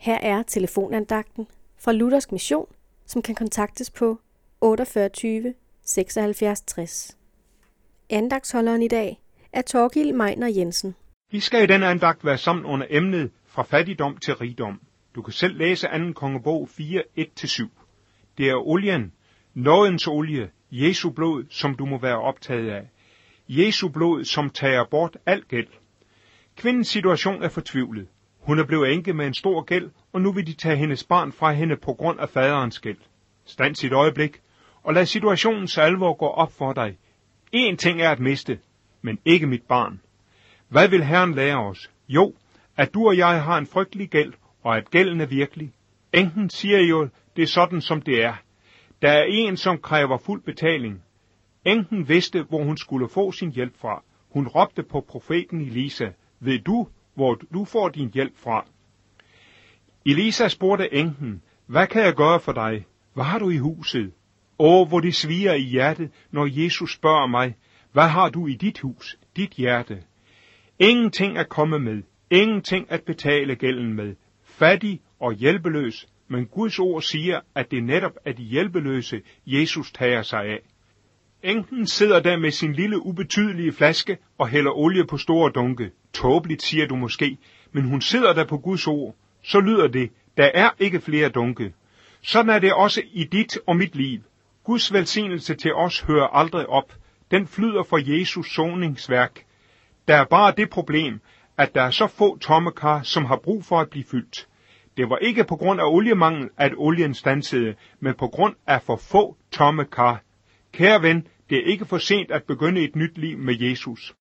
Her er telefonandagten fra Luthersk Mission, som kan kontaktes på 48 76 60. Andagsholderen i dag er Torgild Meiner Jensen. Vi skal i den andagt være sammen under emnet fra fattigdom til rigdom. Du kan selv læse 2. kongebog 4, 1-7. Det er olien, nådens olie, Jesu blod, som du må være optaget af. Jesu blod, som tager bort al gæld. Kvindens situation er fortvivlet. Hun er blevet enke med en stor gæld, og nu vil de tage hendes barn fra hende på grund af faderens gæld. Stand sit øjeblik, og lad situationens alvor gå op for dig. En ting er at miste, men ikke mit barn. Hvad vil Herren lære os? Jo, at du og jeg har en frygtelig gæld, og at gælden er virkelig. Enken siger jo, det er sådan som det er. Der er en, som kræver fuld betaling. Enken vidste, hvor hun skulle få sin hjælp fra. Hun råbte på profeten Elisa, ved du, hvor du får din hjælp fra? Elisa spurgte enken, hvad kan jeg gøre for dig? Hvad har du i huset? Åh, hvor det sviger i hjertet, når Jesus spørger mig, hvad har du i dit hus, dit hjerte? Ingenting at komme med, ingenting at betale gælden med, fattig og hjælpeløs, men Guds ord siger, at det netop er de hjælpeløse, Jesus tager sig af. Enken sidder der med sin lille ubetydelige flaske og hælder olie på store dunke. Tåbeligt, siger du måske, men hun sidder der på Guds ord. Så lyder det, der er ikke flere dunke. Sådan er det også i dit og mit liv. Guds velsignelse til os hører aldrig op. Den flyder for Jesus soningsværk. Der er bare det problem, at der er så få tomme kar, som har brug for at blive fyldt. Det var ikke på grund af oliemangel, at olien stansede, men på grund af for få tomme kar. Kære ven, det er ikke for sent at begynde et nyt liv med Jesus.